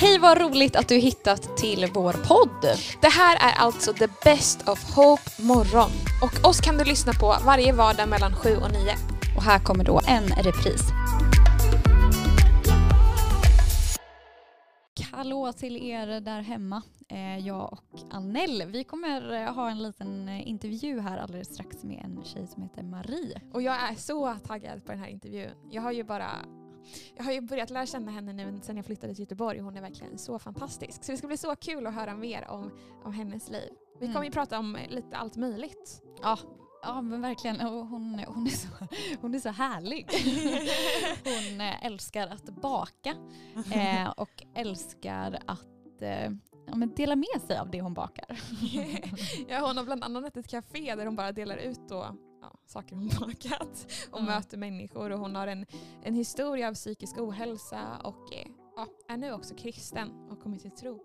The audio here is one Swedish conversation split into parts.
Hej vad roligt att du hittat till vår podd. Det här är alltså The Best of Hope morgon. Och oss kan du lyssna på varje vardag mellan 7 och 9. Och här kommer då en repris. Hallå till er där hemma. Eh, jag och Annelle. Vi kommer eh, ha en liten eh, intervju här alldeles strax med en tjej som heter Marie. Och jag är så taggad på den här intervjun. Jag har ju bara jag har ju börjat lära känna henne nu sen jag flyttade till Göteborg. Hon är verkligen så fantastisk. Så det ska bli så kul att höra mer om, om hennes liv. Vi kommer ju prata om lite allt möjligt. Ja, Ja men verkligen. Och hon, hon, är så, hon är så härlig. Hon älskar att baka eh, och älskar att eh, ja, men dela med sig av det hon bakar. ja, hon har bland annat ett café där hon bara delar ut då, ja, saker hon bakat och mm. möter människor. Och hon har en, en historia av psykisk ohälsa och eh, ja, är nu också kristen och kommit till tro.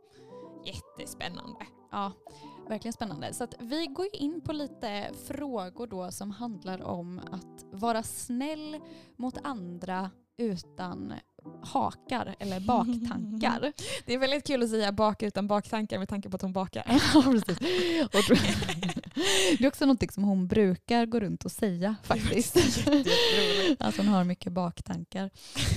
Jättespännande. Ja, verkligen spännande. Så vi går in på lite frågor då som handlar om att vara snäll mot andra utan hakar eller baktankar. Det är väldigt kul att säga bak utan baktankar med tanke på att hon bakar. ja, precis. det är också något som hon brukar gå runt och säga faktiskt. att hon har mycket baktankar.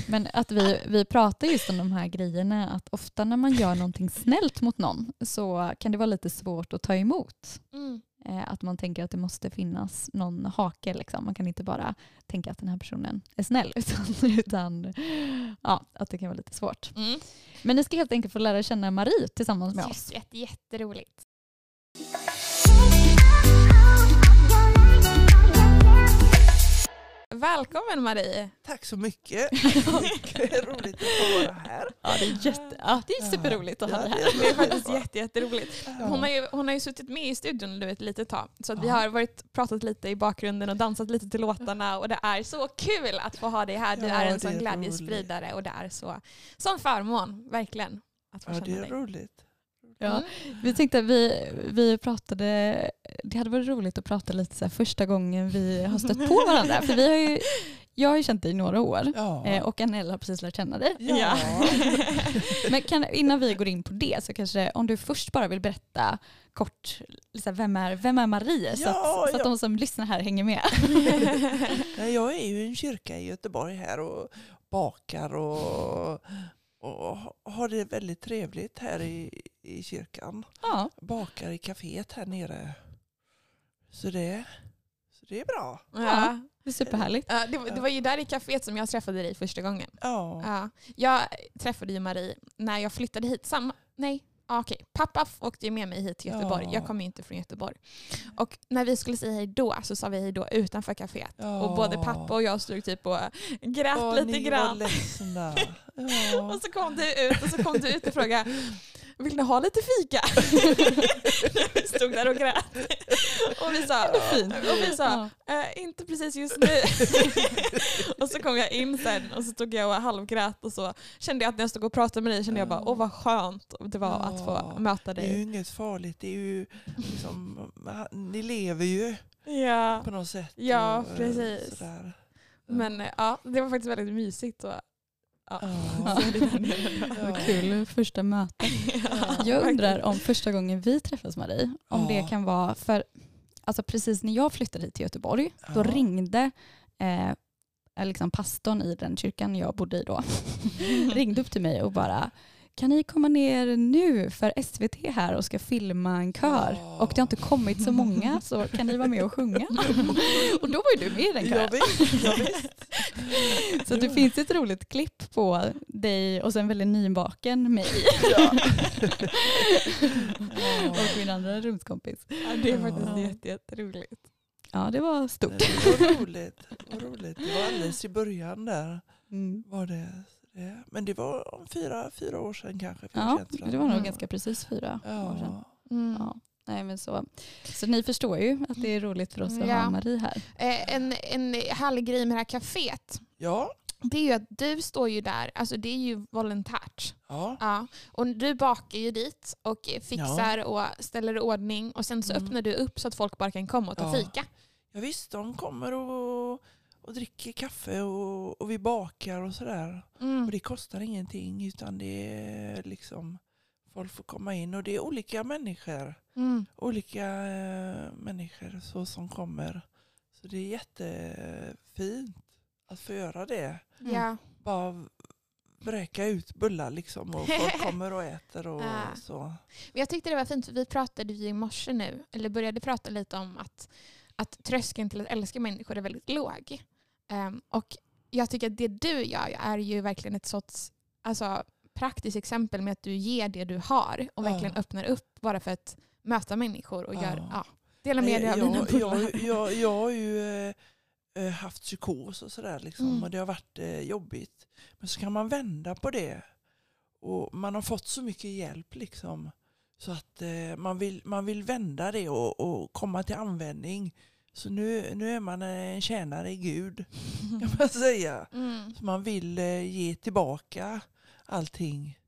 Men att vi, vi pratar just om de här grejerna, att ofta när man gör någonting snällt mot någon så kan det vara lite svårt att ta emot. Mm. Eh, att man tänker att det måste finnas någon hake. Liksom. Man kan inte bara tänka att den här personen är snäll utan, utan ja, att det kan vara lite svårt. Mm. Men ni ska helt enkelt få lära känna Marie tillsammans med oss. Jätte, jätteroligt. Välkommen Marie! Tack så mycket. det är roligt att få vara här. Ja, det är, jätte, ja, det är superroligt att ha dig här. Det är faktiskt jätte, jätteroligt. Hon har, ju, hon har ju suttit med i studion nu ett litet tag. Så att vi har varit, pratat lite i bakgrunden och dansat lite till låtarna. Och det är så kul att få ha dig här. Du är en sån glädjespridare och det är så, sån förmån, verkligen. Att få ja, det är roligt. Ja, mm. vi tänkte vi, vi pratade, det hade varit roligt att prata lite så första gången vi har stött på varandra. För vi har ju, jag har ju känt dig i några år ja. Eh, och Anella har precis lärt känna dig. Ja. Men kan, innan vi går in på det så kanske om du först bara vill berätta kort, liksom, vem, är, vem är Marie? Så, ja, att, så att de som lyssnar här hänger med. jag är ju i en kyrka i Göteborg här och bakar och och har det väldigt trevligt här i, i kyrkan. Ja. Bakar i kaféet här nere. Så det, så det är bra. Ja. Det är superhärligt. Ja, det, det, var ju där i kaféet som jag träffade dig första gången. Ja. ja. Jag träffade ju Marie när jag flyttade hit. Samma, nej, Okej, pappa åkte med mig hit till Göteborg. Ja. Jag kommer ju inte från Göteborg. Och när vi skulle säga hej då så sa vi hej då utanför kaféet. Ja. Och både pappa och jag stod typ och grät Åh, lite grann. Och så kom du ut och så kom du ut och frågade vill ni ha lite fika? vi stod där och grät. Och vi sa, och vi sa äh, inte precis just nu. och så kom jag in sen och så stod jag och halvgrät och så kände jag att när jag stod och pratade med dig kände jag bara åh vad skönt det var att få möta dig. Det är ju inget farligt. Det är ju liksom, ni lever ju ja. på något sätt. Ja, precis. Sådär. Men ja, det var faktiskt väldigt mysigt. Och Ja. ja. Kul första möte. Jag undrar om första gången vi träffas dig, om det kan vara för, alltså precis när jag flyttade hit till Göteborg, då ringde eh, liksom pastorn i den kyrkan jag bodde i då, ringde upp till mig och bara kan ni komma ner nu för SVT här och ska filma en kör oh. och det har inte kommit så många så kan ni vara med och sjunga? och då var ju du med i den kören. Ja, visst, ja, visst. så det finns ett roligt klipp på dig och sen väldigt nybaken mig. och min andra rumskompis. Ja, det är faktiskt oh. jätte, jätteroligt. Ja, det var stort. Det var roligt. Det var, roligt. Det var alldeles i början där. Mm. Var det men det var om fyra, fyra år sedan kanske. Ja, det var nog mm. ganska precis fyra ja. år sedan. Mm. Ja. Nej, men så. så ni förstår ju att det är roligt för oss att ja. ha Marie här. Eh, en, en härlig grej med det här kaféet. Ja. Det är ju att du står ju där, alltså det är ju volontärt. Ja. ja. Och du bakar ju dit och fixar ja. och ställer i ordning och sen så mm. öppnar du upp så att folk bara kan komma och ta ja. fika. Ja visst, de kommer och och dricker kaffe och, och vi bakar och sådär. Mm. Och det kostar ingenting utan det är liksom folk får komma in och det är olika människor. Mm. Olika eh, människor så som kommer. Så det är jättefint att få göra det. Mm. Ja. Bara vräka ut bullar liksom och folk kommer och äter och Ah. så. Jag tyckte det var fint, för vi pratade ju i morse nu, eller började prata lite om att, att tröskeln till att älska människor är väldigt låg. Ehm, och jag tycker att det du gör är ju verkligen ett sorts alltså, praktiskt exempel med att du ger det du har och Ja. verkligen öppnar upp bara för att möta människor och Ja. gör, ja, dela med dig av dina jag, jag, jag har ju eh, eh, haft psykos och sådär liksom, Mm. och det har varit eh, jobbigt. Men så kan man vända på det. Och man har fått så mycket hjälp liksom. Så att eh, man, vill, man vill vända det och, och komma till användning. Så nu, nu är man en tjänare i Gud kan man säga. Mm. Så man vill eh, ge tillbaka allting.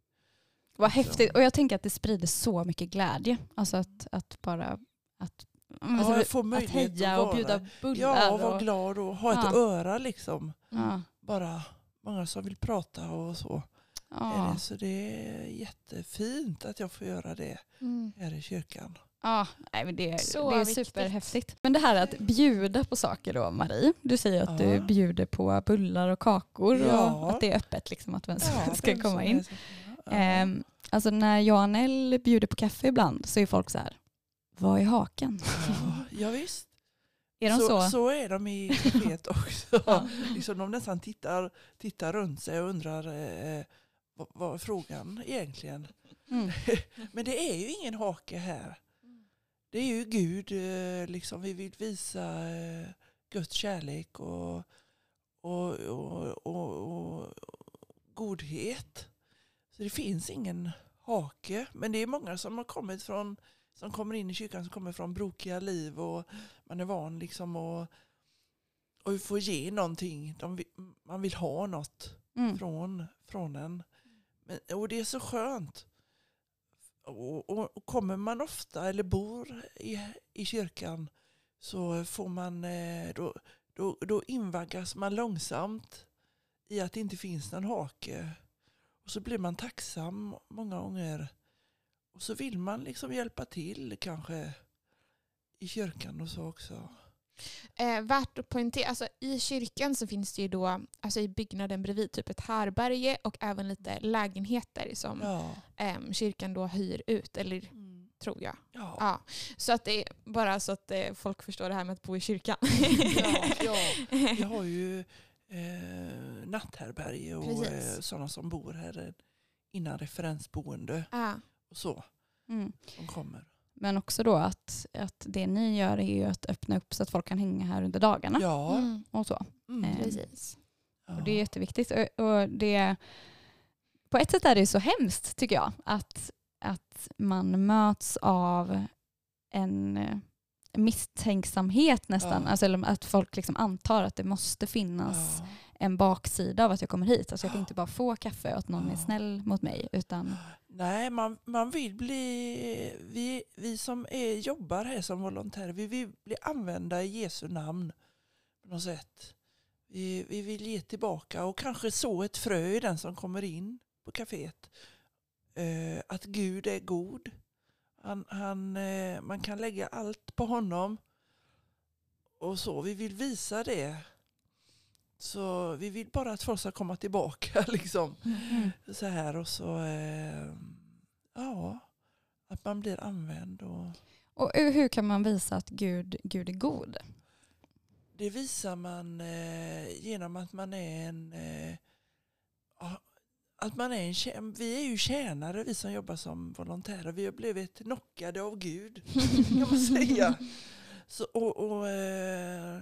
Vad häftigt. Och jag tänker att det sprider så mycket glädje. Alltså att, att bara att, Ja, jag får att möjlighet heja att och bjuda bullar. Ja, och vara och, glad och ha ett Ja. öra liksom. ja, Bara många som vill prata och så. Ja, det. Så det är jättefint att jag får göra det Mm. här i kyrkan. Ja, nej, men det, Så det är viktigt. superhäftigt. Men det här att bjuda på saker då, Marie. Du säger att du Ja. bjuder på bullar och kakor Ja. och att det är öppet, liksom, att vem som Ja, ska komma in. Ja. Ehm, alltså när jag och bjuder på kaffe ibland så är folk så här, vad är haken? Ja, ja, visst. Är de så? så är de i kaféet också. Ja. liksom de nästan tittar, tittar runt sig och undrar eh, vad, vad är frågan egentligen. Mm. Men det är ju ingen hake här. Det är ju Gud, eh, liksom vi vill visa eh, Guds kärlek och, och, och, och, godhet. Så det finns ingen hake. Men det är många som har kommit från, som kommer in i kyrkan som kommer från brokiga liv och man är van liksom att och få ge någonting. De man vill ha något Mm. från, från en. Men, och det är så skönt. Och, och, och kommer man ofta eller bor i, i kyrkan så får man, eh, då, då, då invaggas man långsamt i att det inte finns någon hake. Och så blir man tacksam många gånger. Och så vill man liksom hjälpa till kanske i kyrkan och så också. Eh, värt att poängtera, alltså, i kyrkan så finns det ju då, alltså i byggnaden bredvid, typ ett härberge och även lite lägenheter som Ja. ehm, kyrkan då hyr ut, eller tror jag. Ja. Ja. Så att det är bara så att eh, folk förstår det här med att bo i kyrkan. Ja, ja. Vi har ju eh, natthärbärge och eh, sådana som bor här eh, innan referensboende Ja. och så. Mm. som kommer. Men också då att, att det ni gör är ju att öppna upp så att folk kan hänga här under dagarna Ja. Mm. och så. Mm. Eh, Precis. ja. Och det är jätteviktigt. Och, och det, på ett sätt är det så hemskt tycker jag att, att man möts av en eh, misstänksamhet nästan. Ja. Alltså, eller att folk liksom antar att det måste finnas Ja. en baksida av att jag kommer hit. Alltså jag kan inte bara få kaffe och att någon är snäll mot mig. Utan, Nej, man, man vill bli, vi, vi som är, jobbar här som volontärer, vi vill bli använda i Jesu namn på något sätt. Vi, vi vill ge tillbaka och kanske så ett frö i den som kommer in på kaféet. Eh, att Gud är god. Han, han, eh, man kan lägga allt på honom. Och så, vi vill visa det. Så vi vill bara att folk ska komma tillbaka liksom mm. så här och så eh, ja, att man blir använd. Och Och hur kan man visa att Gud, Gud är god? det visar man eh, genom att man är en eh, att man är en vi är ju tjänare vi som jobbar som volontärer. Vi har blivit knockade av Gud kan man säga. Så, och, och, eh,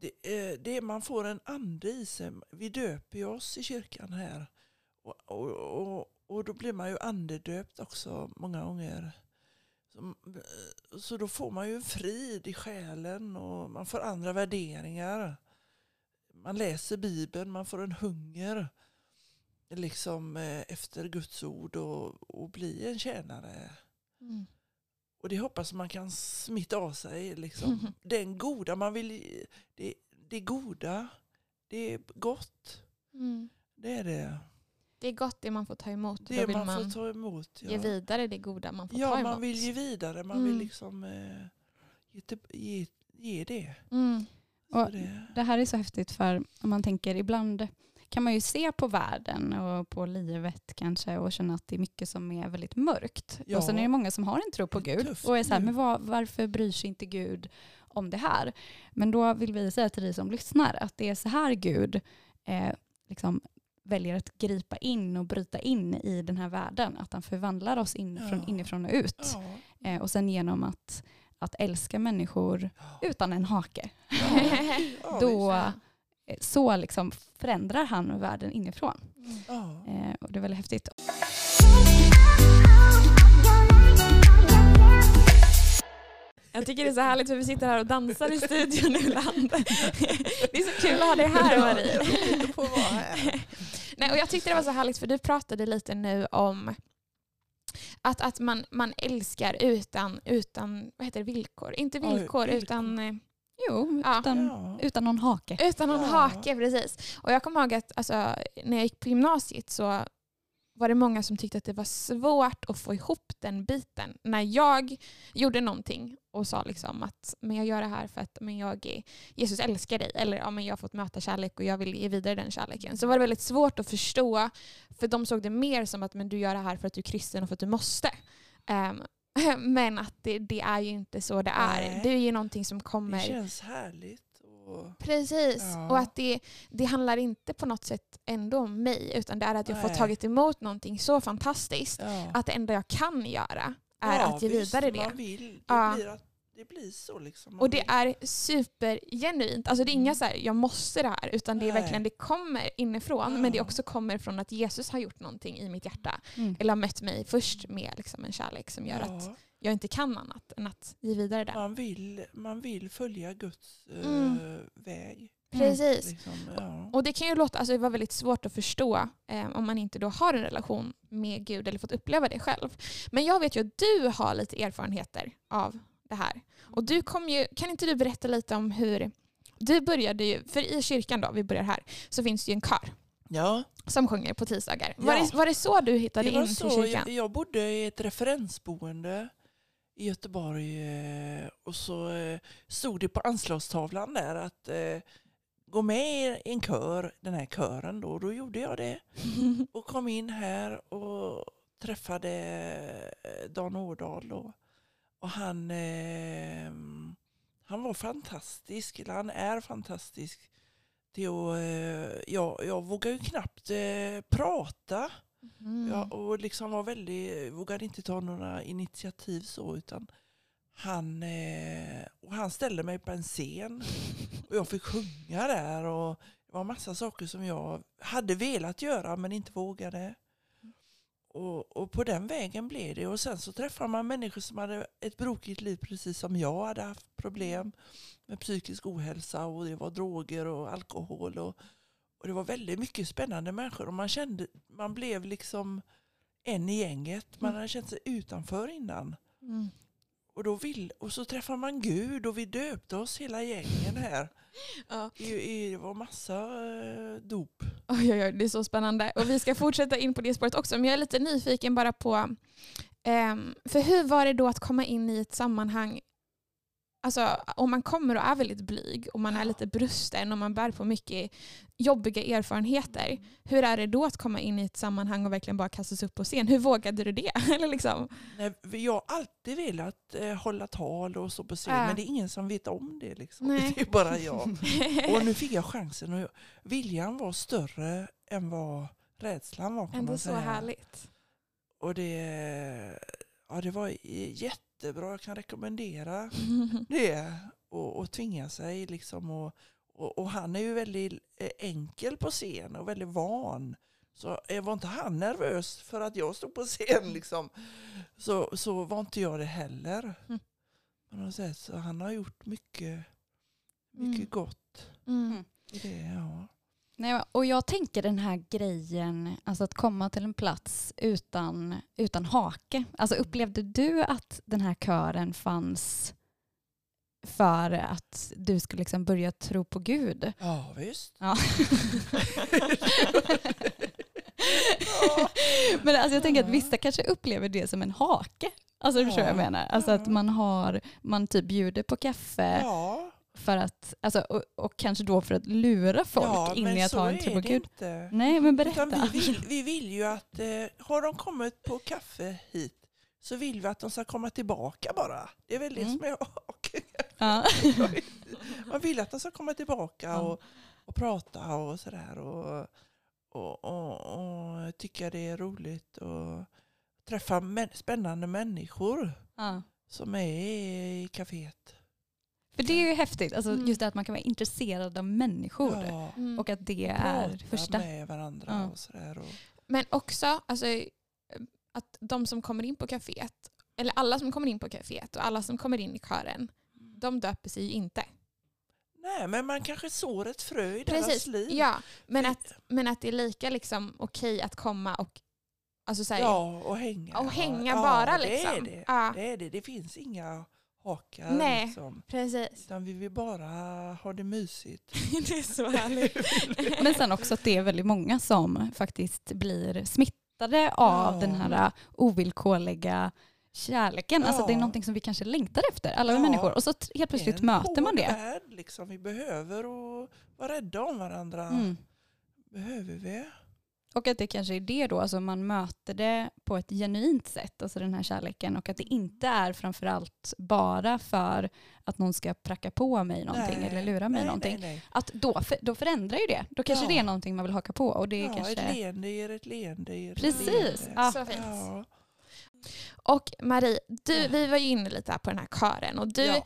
det, eh, det, man får en ande i sig. Vi döper ju oss i kyrkan här. Och, och, och, och då blir man ju andedöpt också många gånger. Så, eh, så då får man ju en frid i själen och man får andra värderingar. Man läser Bibeln, man får en hunger liksom eh, efter Guds ord och, och bli en tjänare. Mm. Och det hoppas man kan smitta av sig. Liksom. Den goda man vill, det, det goda. Det är gott. Mm. Det är det. Det är gott det man får ta emot. Det Då vill man, man, får ta emot. Ja, ge vidare det goda man får ta ja emot. man vill ge vidare. Man Mm. vill liksom eh, ge, till- ge, ge det. Mm. Och det. Det här är så häftigt för om man tänker ibland kan man ju se på världen och på livet kanske och känna att det är mycket som är väldigt mörkt. Ja. Och sen är det många som har en tro på Gud tufft och är så här, men vad, varför bryr sig inte Gud om det här? Men då vill vi säga till dig som lyssnar att det är så här Gud eh, liksom väljer att gripa in och bryta in i den här världen. Att han förvandlar oss inifrån, Ja. inifrån och ut. Ja. Eh, och sen genom att, att älska människor utan en hake. Ja, Då, så liksom förändrar han världen inifrån. Ja. Eh, och det är väldigt häftigt. Jag tycker det är så härligt för vi sitter här och dansar i studion ibland. Det är så kul att ha dig här Marie. här. Nej, och jag tyckte det var så härligt för du pratade lite nu om att, att man, man älskar utan, utan vad heter det, villkor. Inte villkor, villkor. utan, eh, Jo, Ja. utan, Ja. utan någon hake. utan någon Ja. hake. Precis. Och jag kommer ihåg att alltså, när jag gick på gymnasiet så var det många som tyckte att det var svårt att få ihop den biten. När jag gjorde någonting och sa liksom att men jag gör det här för att men jag är, Jesus älskar dig eller ja, men jag har fått möta kärlek och jag vill ge vidare den kärleken. Så var det väldigt svårt att förstå för de såg det mer som att men du gör det här för att du är kristen och för att du måste. Ehm, men att det, det är ju inte så det är. Nej. Det är ju någonting som Det kommer känns härligt. Och, Precis. Ja. Och att det, det handlar inte på något sätt ändå om mig utan det är att jag får Nej. tagit emot någonting så fantastiskt ja. att det enda jag kan göra är ja, att ge visst, vidare det. Man vill. Det, blir att, det blir så liksom. Och det är supergenuint. Alltså det är inga Mm. så här, jag måste det här, utan det är Nej. verkligen, det kommer inifrån, men det Ja. också kommer från att Jesus har gjort någonting i mitt hjärta. Mm. Eller har mött mig först med liksom en kärlek som gör att ja, jag inte kan annat än att ge vidare det. man, vill, man vill följa Guds eh, Mm. väg. Precis. Liksom, ja. Och det kan ju låta, alltså det var väldigt svårt att förstå eh, om man inte då har en relation med Gud eller fått uppleva det själv. Men jag vet ju att du har lite erfarenheter av det här. Och du kom ju, kan inte du berätta lite om hur du började ju, för i kyrkan då, vi börjar här, så finns det ju en kör ja, som sjunger på tisdagar. Var, Ja. det, var det så du hittade var in så. till Jag, kyrkan? jag bodde i ett referensboende i Göteborg eh, och så eh, stod det på anslagstavlan där att eh, gå med i en kör, den här kören då. Då gjorde jag det och kom in här och träffade Dan Årdal då. Och han, eh, han var fantastisk, eller han är fantastisk. Det och, eh, jag, jag vågar ju knappt eh, prata. Mm. Ja, och liksom var väldigt, vågade inte ta några initiativ så utan han, eh, och han ställde mig på en scen och jag fick sjunga där och det var massa saker som jag hade velat göra men inte vågade. Och, och på den vägen blev det och sen så träffar man människor som hade ett brokigt liv precis som jag hade haft problem med psykisk ohälsa och det var droger och alkohol och, och det var väldigt mycket spännande människor och man kände, man blev liksom en i gänget. Man Mm. hade känt sig utanför innan. Mm. Och, då vill, och så träffar man Gud och vi döpte oss hela gängen här. Ja. I, i, det var massa eh, dop. Oj, oj, oj, det är så spännande. Och vi ska fortsätta in på det spåret också. Men jag är lite nyfiken bara på, ehm, för hur var det då att komma in i ett sammanhang, alltså om man kommer och är väldigt blyg och man är lite brusten och man bär på mycket jobbiga erfarenheter. Hur är det då att komma in i ett sammanhang och verkligen bara kastas upp på scen? Hur vågade du det? Eller liksom? Nej, jag har alltid velat eh, hålla tal och så på scen Ja. men det är ingen som vet om det. Liksom. Nej. Det är bara jag. Och nu fick jag chansen och jag, viljan var större än vad rädslan var Ändå så härligt. Och det, ja, det var jättebra, jag kan rekommendera det. Och, och tvinga sig liksom. Och, och, och han är ju väldigt eh, enkel på scen och väldigt van. Så eh, var inte han nervös för att jag stod på scen liksom, så, så var inte jag det heller. Mm. På något sätt. Så han har gjort mycket, mycket Mm. gott Mm. det. Ja. Nej, och jag tänker den här grejen, alltså att komma till en plats utan, utan hake. Alltså upplevde du att den här kören fanns för att du skulle liksom börja tro på Gud. Ja, visst. Ja. Men alltså jag tänker att vissa kanske upplever det som en hake. Alltså du förstår vad jag menar? Alltså att man har, man typ bjuder på kaffe Ja, för att, alltså, och, och kanske då för att lura folk ja in i att ha en tro på Gud. inte. Nej men Utan berätta. vi, vill, vi vill ju att, eh, har de kommit på kaffe hit så vill vi att de ska komma tillbaka bara. Det är väl det Mm. som är. Ja. Man vill att de ska komma tillbaka Ja. och, och prata och sådär. Och, och, och, och tycka det är roligt och träffa spännande människor Ja. som är i kaféet. För det är ju häftigt, alltså Mm. just det att man kan vara intresserad av människor. Ja, Mm. Och att det är prata första. med varandra Ja. och sådär. Och, Men också alltså, att de som kommer in på kaféet, eller alla som kommer in på kaféet och alla som kommer in i kören, de döper sig ju inte. nej, men man kanske sår ett frö i deras Precis, liv. ja. Men att, men att det är lika liksom, okej att komma och alltså, så här, Ja, och hänga. och hänga ja, bara. Det Liksom. är det. Ja, det är det. Det finns inga hakar. Nej. Liksom. precis. Utan vi vill bara ha det mysigt. det är så härligt. Men sen också att det är väldigt många som faktiskt blir smittade av Ja. den här ovillkorliga kärleken. Alltså det är Ja. någonting som vi kanske längtar efter, alla vi Ja. människor. Och så helt plötsligt möter man det. Värld, liksom. Vi behöver och vara rädda om varandra. Mm. Behöver vi. Och att det kanske är det då, alltså man möter det på ett genuint sätt, alltså den här kärleken. Och att det inte är framförallt bara för att någon ska pracka på mig någonting Nej. eller lura mig nej, någonting. Nej, nej. Att då, för, då förändrar ju det. Då kanske Ja. det är någonting man vill haka på. Och det är Ja, kanske... Ett leende ger ett leende ger ett Precis. leende. Ja. Så fint. Ja. Och Marie, du, vi var ju inne lite här på den här kören och du, Ja.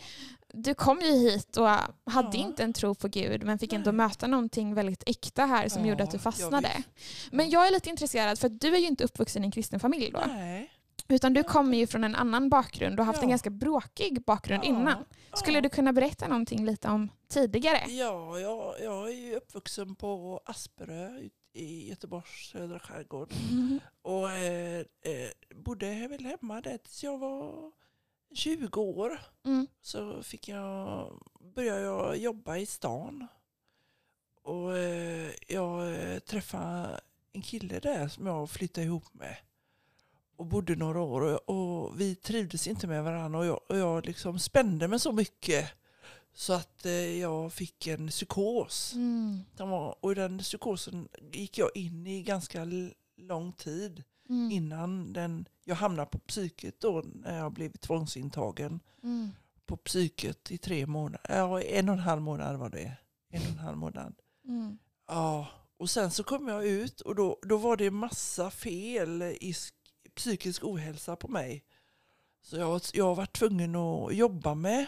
Du kom ju hit och hade Ja. inte en tro på Gud men fick ändå möta någonting väldigt äkta här som Ja, gjorde att du fastnade. visst. men jag är lite intresserad för du är ju inte uppvuxen i en kristen familj då. Nej. Utan du kommer ju från en annan bakgrund och har haft en Ja. ganska bråkig bakgrund innan. Skulle du kunna berätta någonting lite om tidigare? Ja, jag, jag är ju uppvuxen på Asperö i Göteborgs södra skärgård. Och eh, eh, bodde väl hemma där tills jag var 20 år. Mm. Så fick jag, började jag jobba i stan. Och eh, jag eh, träffade en kille där som jag flyttade ihop med. Och bodde några år och, vi trivdes inte med varandra och jag, och jag liksom spände mig så mycket. Så att eh, jag fick en psykos. Mm. Och i den psykosen gick jag in i ganska lång tid Mm. innan den, jag hamnade på psyket då när jag blev tvångsintagen Mm. på psyket i tre månader. Ja, en och en halv månad var det. En och en halv månad. Mm. Ja, och sen så kom jag ut och då, då var det massa fel i sk- psykisk ohälsa på mig. Så jag, jag var tvungen att jobba med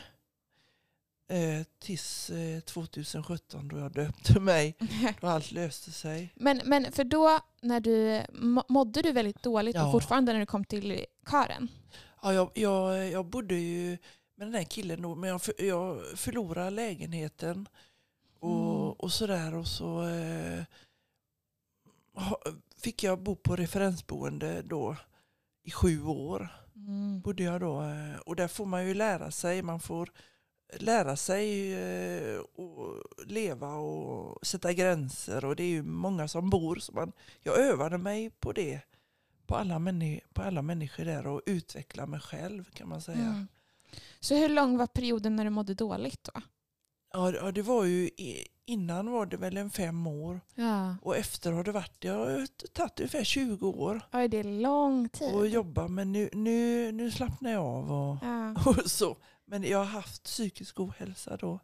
eh, tills eh, 2017 då jag döpte mig. Då allt löste sig. Men, men för då när du må- mådde du väldigt dåligt Ja. och fortfarande när du kom till kören? Ja, jag, jag, jag bodde ju med den här killen då, men jag, för, jag förlorade lägenheten och, Mm. och sådär. Och så eh, fick jag bo på referensboende då i sju år. Mm. Bodde jag då, eh, och där får man ju lära sig. Man får lära sig eh, och leva och sätta gränser. Och det är ju många som bor. Så man, jag övade mig på det. På alla, på alla människor där och utveckla mig själv kan man säga. Mm. Så hur lång var perioden när du mådde dåligt då? Ja, ja, det var ju innan var det väl en fem år Ja. och efter har det varit, det har tagit ungefär 20 år Oj, det är lång tid. att jobba men nu, nu, nu slappnar jag av och, Ja. och så. Men jag har haft psykisk ohälsa då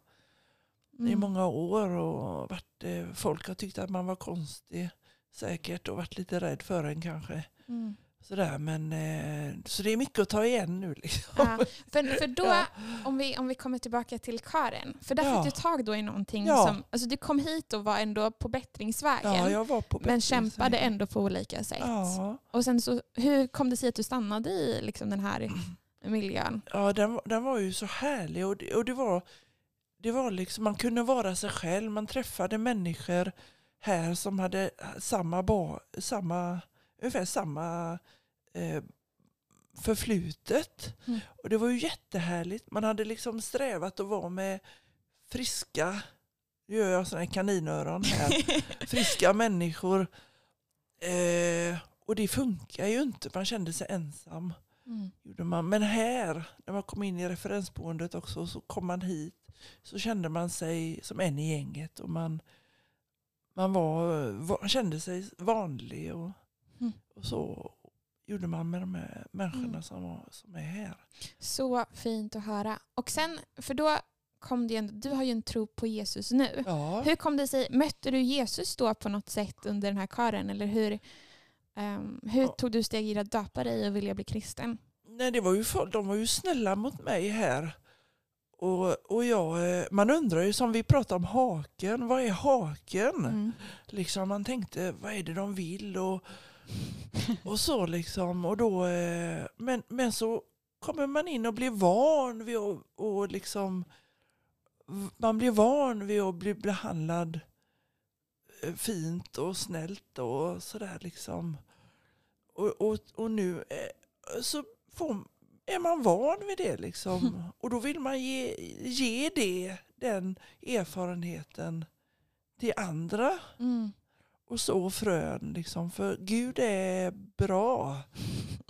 i Mm. många år och varit, eh, folk har tyckt att man var konstig säkert och varit lite rädd för en kanske. Mm. Sådär, men, eh, så det är mycket att ta igen nu. Liksom. Ja. För, för då, Ja. om, vi, om vi kommer tillbaka till kören, för där Ja. fick du tag då i någonting Ja. som, alltså du kom hit och var ändå på bättringsvägen. På men kämpade bättringsvägen. ändå på olika sätt. Och sen så, hur kom det sig att du stannade i liksom den här miljön? Ja, den, den var ju så härlig och det, och det var, det var liksom, man kunde vara sig själv. Man träffade människor här som hade samma, ba, samma ungefär samma eh, förflutet. Mm. Och det var ju jättehärligt. Man hade liksom strävat att vara med friska, nu gör jag sådana kaninöron här, friska människor. Eh, och det funkar ju inte, man kände sig ensam. Mm. Gjorde man. Men här, när man kom in i referensboendet också, så kom man hit, så kände man sig som en i gänget. Och man, man var, var kände sig vanlig. Och, mm. och så gjorde man med de här människorna mm. som, var, som är här. Så fint att höra. Och sen, för då kom det en, du har ju en tro på Jesus nu. Ja. Hur kom det sig, mötte du Jesus då på något sätt under den här kören? Eller hur, um, hur ja. tog du steg i att döpa dig och vilja bli kristen? Nej, det var ju, de var ju snälla mot mig här. Och, och jag, eh, man undrar ju, som vi pratade om haken, vad är haken? Mm. Liksom man tänkte, vad är det de vill? Och, och så liksom. Och då, eh, men, men så kommer man in och blir van vid att och liksom, man blir van vid att bli behandlad eh, fint och snällt och sådär liksom. Och, och, och nu så får, är man van vid det liksom. Och då vill man ge, ge det, den erfarenheten till andra. Mm. Och så frön liksom. För Gud är bra.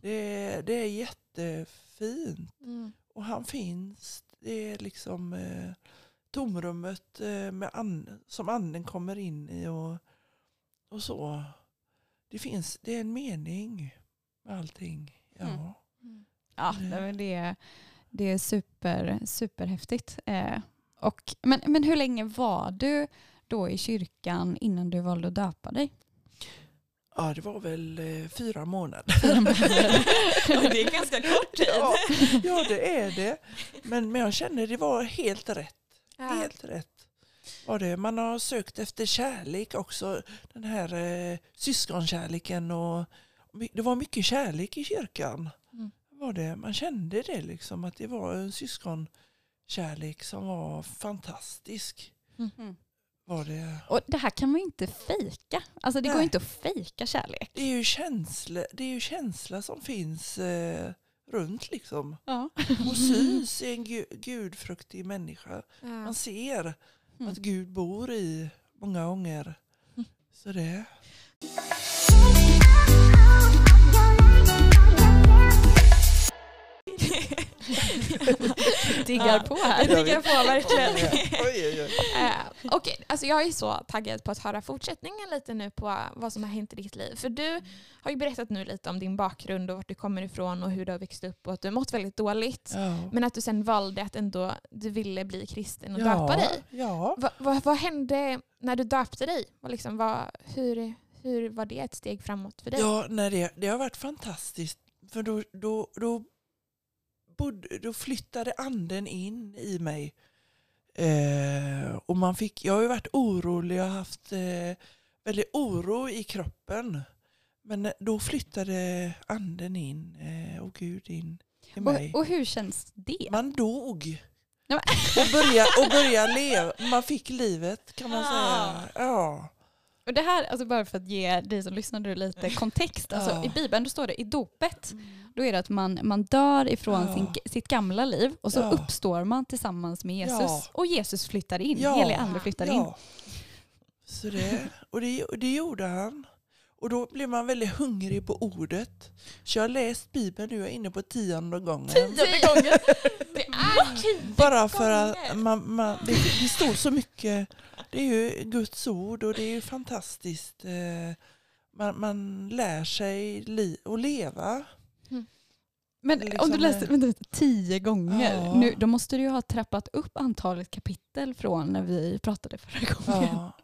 Det är, det är jättefint. Mm. Och han finns. Det är liksom eh, tomrummet eh, med and, som anden kommer in i. Och, och så. Det finns, det är en mening med allting. Ja. Mm. Ja, mm. det, är, det är super, superhäftigt. Eh, och, men, men hur länge var du då i kyrkan innan du valde att döpa dig? Ja, det var väl eh, fyra månader. det är ganska kort tid. Ja, ja, det är det. Men, men jag känner det var helt rätt. Helt rätt. Var det. Man har sökt efter kärlek också. Den här eh, syskonkärleken. Och, det var mycket kärlek i kyrkan var det, man kände det liksom att det var en syskonkärlek som var fantastisk. Mm. Var det. Och det här kan man ju inte fejka. Alltså det Nej. går inte att fejka kärlek. Det är ju känsla, det är ju känsla som finns eh, runt liksom. Ja. Och syns i en gu, gudfruktig människa. Ja. Man ser mm. att Gud bor i många gånger. Mm. Så det. diggar på här. Jag diggar på verkligen. uh, Okej, okay. alltså jag är så taggad på att höra fortsättningen lite nu på vad som har hänt i ditt liv. För du har ju berättat nu lite om din bakgrund och vart du kommer ifrån och hur du har växt upp och att du har mått väldigt dåligt. Ja. Men att du sen valde att ändå du ville bli kristen och ja. döpa dig. Ja. Va, va, vad hände när du döpte dig? Vad liksom, vad, hur, hur var det ett steg framåt för dig? Ja, nej, det, det har varit fantastiskt. För då, då, då bodde, då flyttade anden in i mig. Eh, och man fick, jag har ju varit orolig, jag har haft eh, väldigt oro i kroppen. Men då flyttade anden in eh, och Gud in i mig. Och, och hur känns det? Man dog. och började, och började leva. Man fick livet kan man säga. Ja. Och det här, alltså bara för att ge dig som lyssnar lite kontext. Alltså, ja. I Bibeln står det i dopet. Mm då är det att man, man dör ifrån ja. sin, sitt gamla liv och så ja. uppstår man tillsammans med Jesus. Ja. Och Jesus flyttar in, ja. helig ande flyttar in. Så det, och det, det gjorde han. Och då blev man väldigt hungrig på ordet. Så jag har läst Bibeln nu, jag är inne på tionde gången. Tionde gången? Det är tio Bara för att man, man, det, det står så mycket. Det är ju Guds ord och det är ju fantastiskt. Eh, man, man lär sig li, att leva. Men liksom om du läser vänta, tio gånger, ja. nu, då måste du ju ha trappat upp antalet kapitel från när vi pratade förra gången. Ja.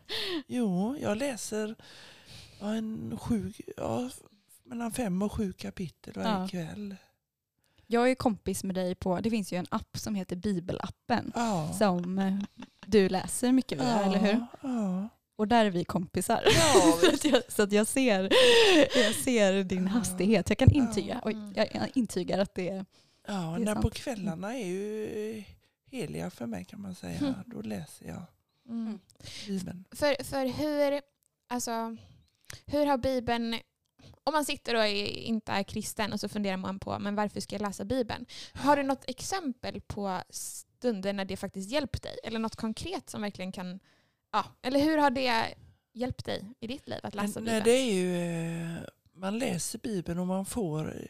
Jo, jag läser en sju, ja, mellan fem och sju kapitel varje ja. kväll. Jag är kompis med dig på, det finns ju en app som heter Bibelappen ja. som eh, du läser mycket via, eller hur? Ja. Och där är vi kompisar. Ja, så, att jag, så att jag, ser, jag ser din hastighet. Jag kan intyga, och jag intygar att det, ja, det är sant. på kvällarna är ju heliga för mig kan man säga. Mm. Då läser jag mm. Bibeln. För, för hur, alltså, hur har Bibeln om man sitter och är, inte är kristen och så funderar man på men varför ska jag läsa Bibeln? Har du något exempel på stunder när det faktiskt hjälpt dig? Eller något konkret som verkligen kan... Ja, eller hur har det hjälpt dig i ditt liv att läsa Bibeln? Nej, det är ju, eh, man läser Bibeln och man får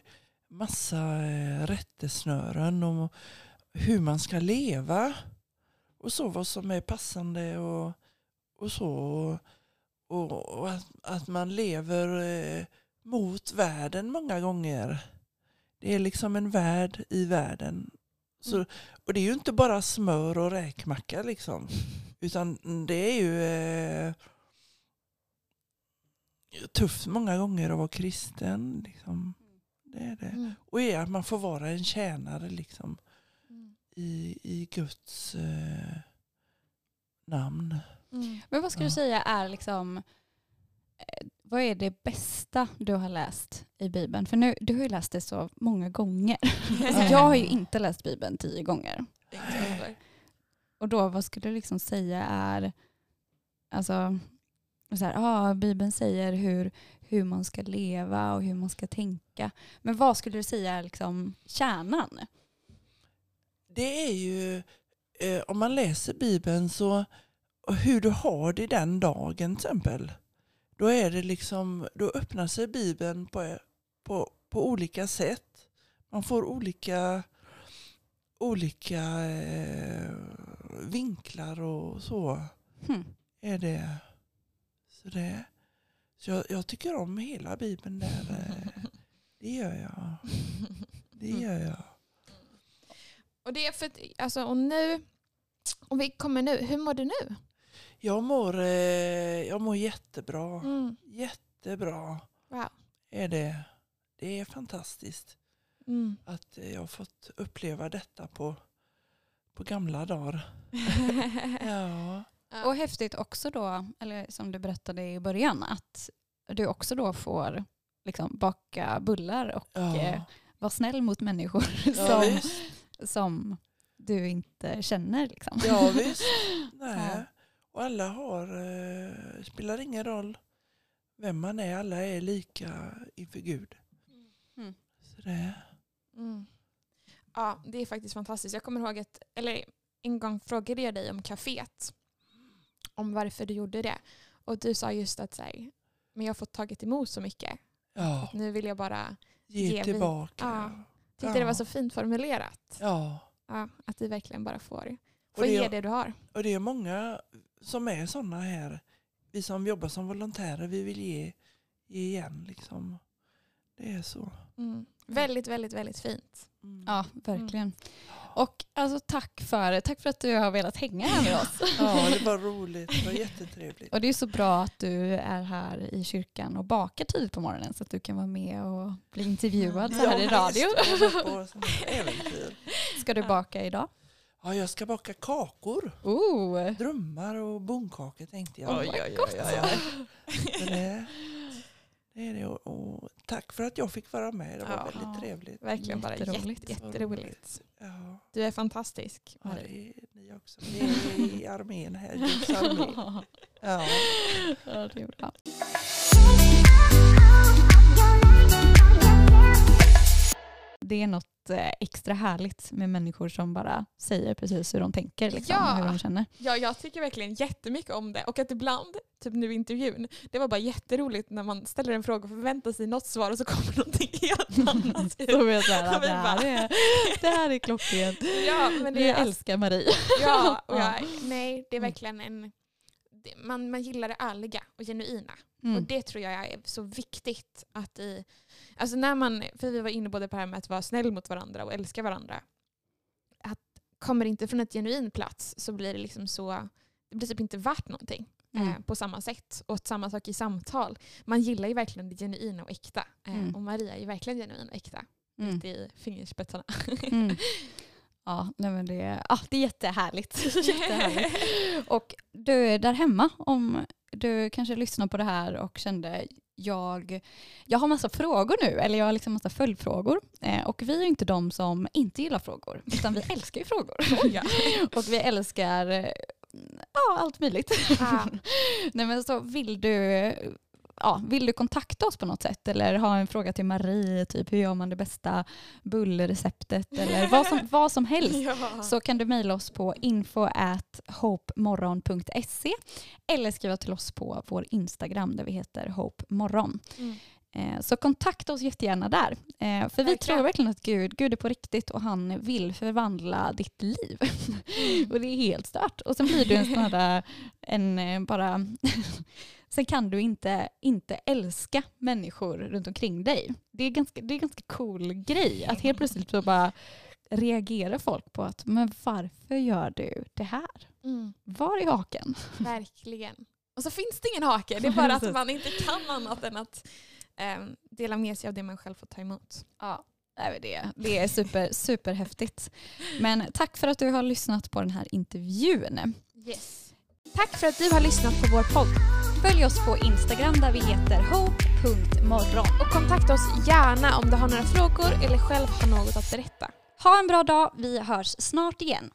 massa eh, rättesnören om hur man ska leva och så vad som är passande och, och så. Och, och att, att, man lever eh, mot världen många gånger. Det är liksom en värld i världen. Så, mm. och det är ju inte bara smör och räkmacka liksom. Utan det är ju eh, tufft många gånger att vara kristen. Liksom. Det är det. Mm. Och är att man får vara en tjänare liksom, mm. i, i Guds eh, namn. Men vad skulle ja. du säga är liksom, eh, vad är det bästa du har läst i Bibeln? För nu, du har ju läst det så många gånger. alltså, jag har ju inte läst Bibeln tio gånger. Och då, vad skulle du liksom säga är, alltså, så här, ah, Bibeln säger hur, hur man ska leva och hur man ska tänka. Men vad skulle du säga är liksom kärnan? Det är ju, eh, om man läser Bibeln så, hur du har det den dagen till exempel. Då, är det liksom, då öppnar sig Bibeln på, på, på olika sätt. Man får olika, olika eh, vinklar och så. Hmm. Är det. Så det så jag, jag, tycker om hela Bibeln där. Eh, det gör jag. Det gör jag. Och det är för alltså, och nu, om vi kommer nu, hur mår du nu? Jag mår, eh, jag mår jättebra. Mm. Jättebra wow. är det. Det är fantastiskt mm. att jag har fått uppleva detta på, på gamla dagar. ja. Och häftigt också då, eller som du berättade i början, att du också då får liksom baka bullar och ja. eh, vara snäll mot människor ja, som, som du inte känner. Liksom. Ja visst. Nej. Och alla har, eh, spelar ingen roll vem man är, alla är lika inför Gud. Mm. Så det. Mm. Ja, det är faktiskt fantastiskt. Jag kommer ihåg att, eller en gång frågade jag dig om kaféet om varför du gjorde det. Och du sa just att så här, men jag har fått tagit emot så mycket. Ja. Att nu vill jag bara ge, ge tillbaka. Ja. Tyckte ja. det var så fint formulerat. Ja. ja att du verkligen bara får, får det ge det du har. Och det är många som är sådana här. Vi som jobbar som volontärer, vi vill ge, ge igen. Liksom. Det är så. Mm. Väldigt, väldigt, väldigt fint. Mm. Ja, verkligen. Mm. Och alltså, tack, för, tack för att du har velat hänga här med oss. ja, det var roligt. Det var jättetrevligt. Och det är så bra att du är här i kyrkan och bakar tidigt på morgonen så att du kan vara med och bli intervjuad så här ja, i radio. Ska du baka idag? Ja, jag ska baka kakor. Oh. Drömmar och bonkakor tänkte jag. Oj, oj, oj, oj. Det, det är det. Och, tack för att jag fick vara med. Det var ja, väldigt trevligt. Verkligen bara jätteroligt. jätteroligt. Ja. Du är fantastisk. Ja, det är ni också. Ni är i armén här. armé. Ja. ja, det är bra. Det är något extra härligt med människor som bara säger precis hur de tänker, liksom, ja. hur de känner. Ja, jag tycker verkligen jättemycket om det. Och att ibland, typ nu i intervjun, det var bara jätteroligt när man ställer en fråga och förväntar sig något svar och så kommer någonting helt annat så så här, det, här är, det här är klockrent. Ja, men det, Vi älskar Marie. Ja, jag, nej, det är verkligen en... Man, man gillar det ärliga och genuina. Mm. Och det tror jag är så viktigt att i Alltså när man, för vi var inne både på det här med att vara snäll mot varandra och älska varandra. Att kommer det inte från ett genuin plats så blir det liksom så, det blir typ inte värt någonting. Mm. Eh, på samma sätt. Och samma sak i samtal. Man gillar ju verkligen det genuina och äkta. Eh, mm. Och Maria är ju verkligen genuin och äkta. Mm. Ute i fingerspetsarna. Mm. Ja, nej men det, ah, det är jättehärligt. jättehärligt. Och du är där hemma, om du kanske lyssnar på det här och kände jag, jag har massa frågor nu, eller jag har liksom massa följdfrågor. Eh, och vi är inte de som inte gillar frågor, utan vi älskar ju frågor. Oh, ja. och vi älskar eh, ja, allt möjligt. Ah. Nej, men så vill du, ja, vill du kontakta oss på något sätt eller ha en fråga till Marie, typ hur gör man det bästa bullreceptet eller vad som, vad som helst ja. så kan du mejla oss på info at hopemorgon.se eller skriva till oss på vår Instagram där vi heter hopemorgon. Mm. Eh, så kontakta oss jättegärna där. Eh, för vi tror verkligen att Gud, Gud är på riktigt och han vill förvandla ditt liv. Mm. och det är helt stört. Och sen blir du en sån en eh, bara Sen kan du inte, inte älska människor runt omkring dig. Det är ganska, det är ganska cool grej att helt plötsligt så bara reagerar folk på att men varför gör du det här? Mm. Var är haken? Verkligen. Och så finns det ingen hake. Det är bara att man inte kan annat än att eh, dela med sig av det man själv får ta emot. Ja. Det, det är super, superhäftigt. Men tack för att du har lyssnat på den här intervjun. Yes. Tack för att du har lyssnat på vår podd. Följ oss på Instagram där vi heter hope.morgon. Och kontakta oss gärna om du har några frågor eller själv har något att berätta. Ha en bra dag. Vi hörs snart igen.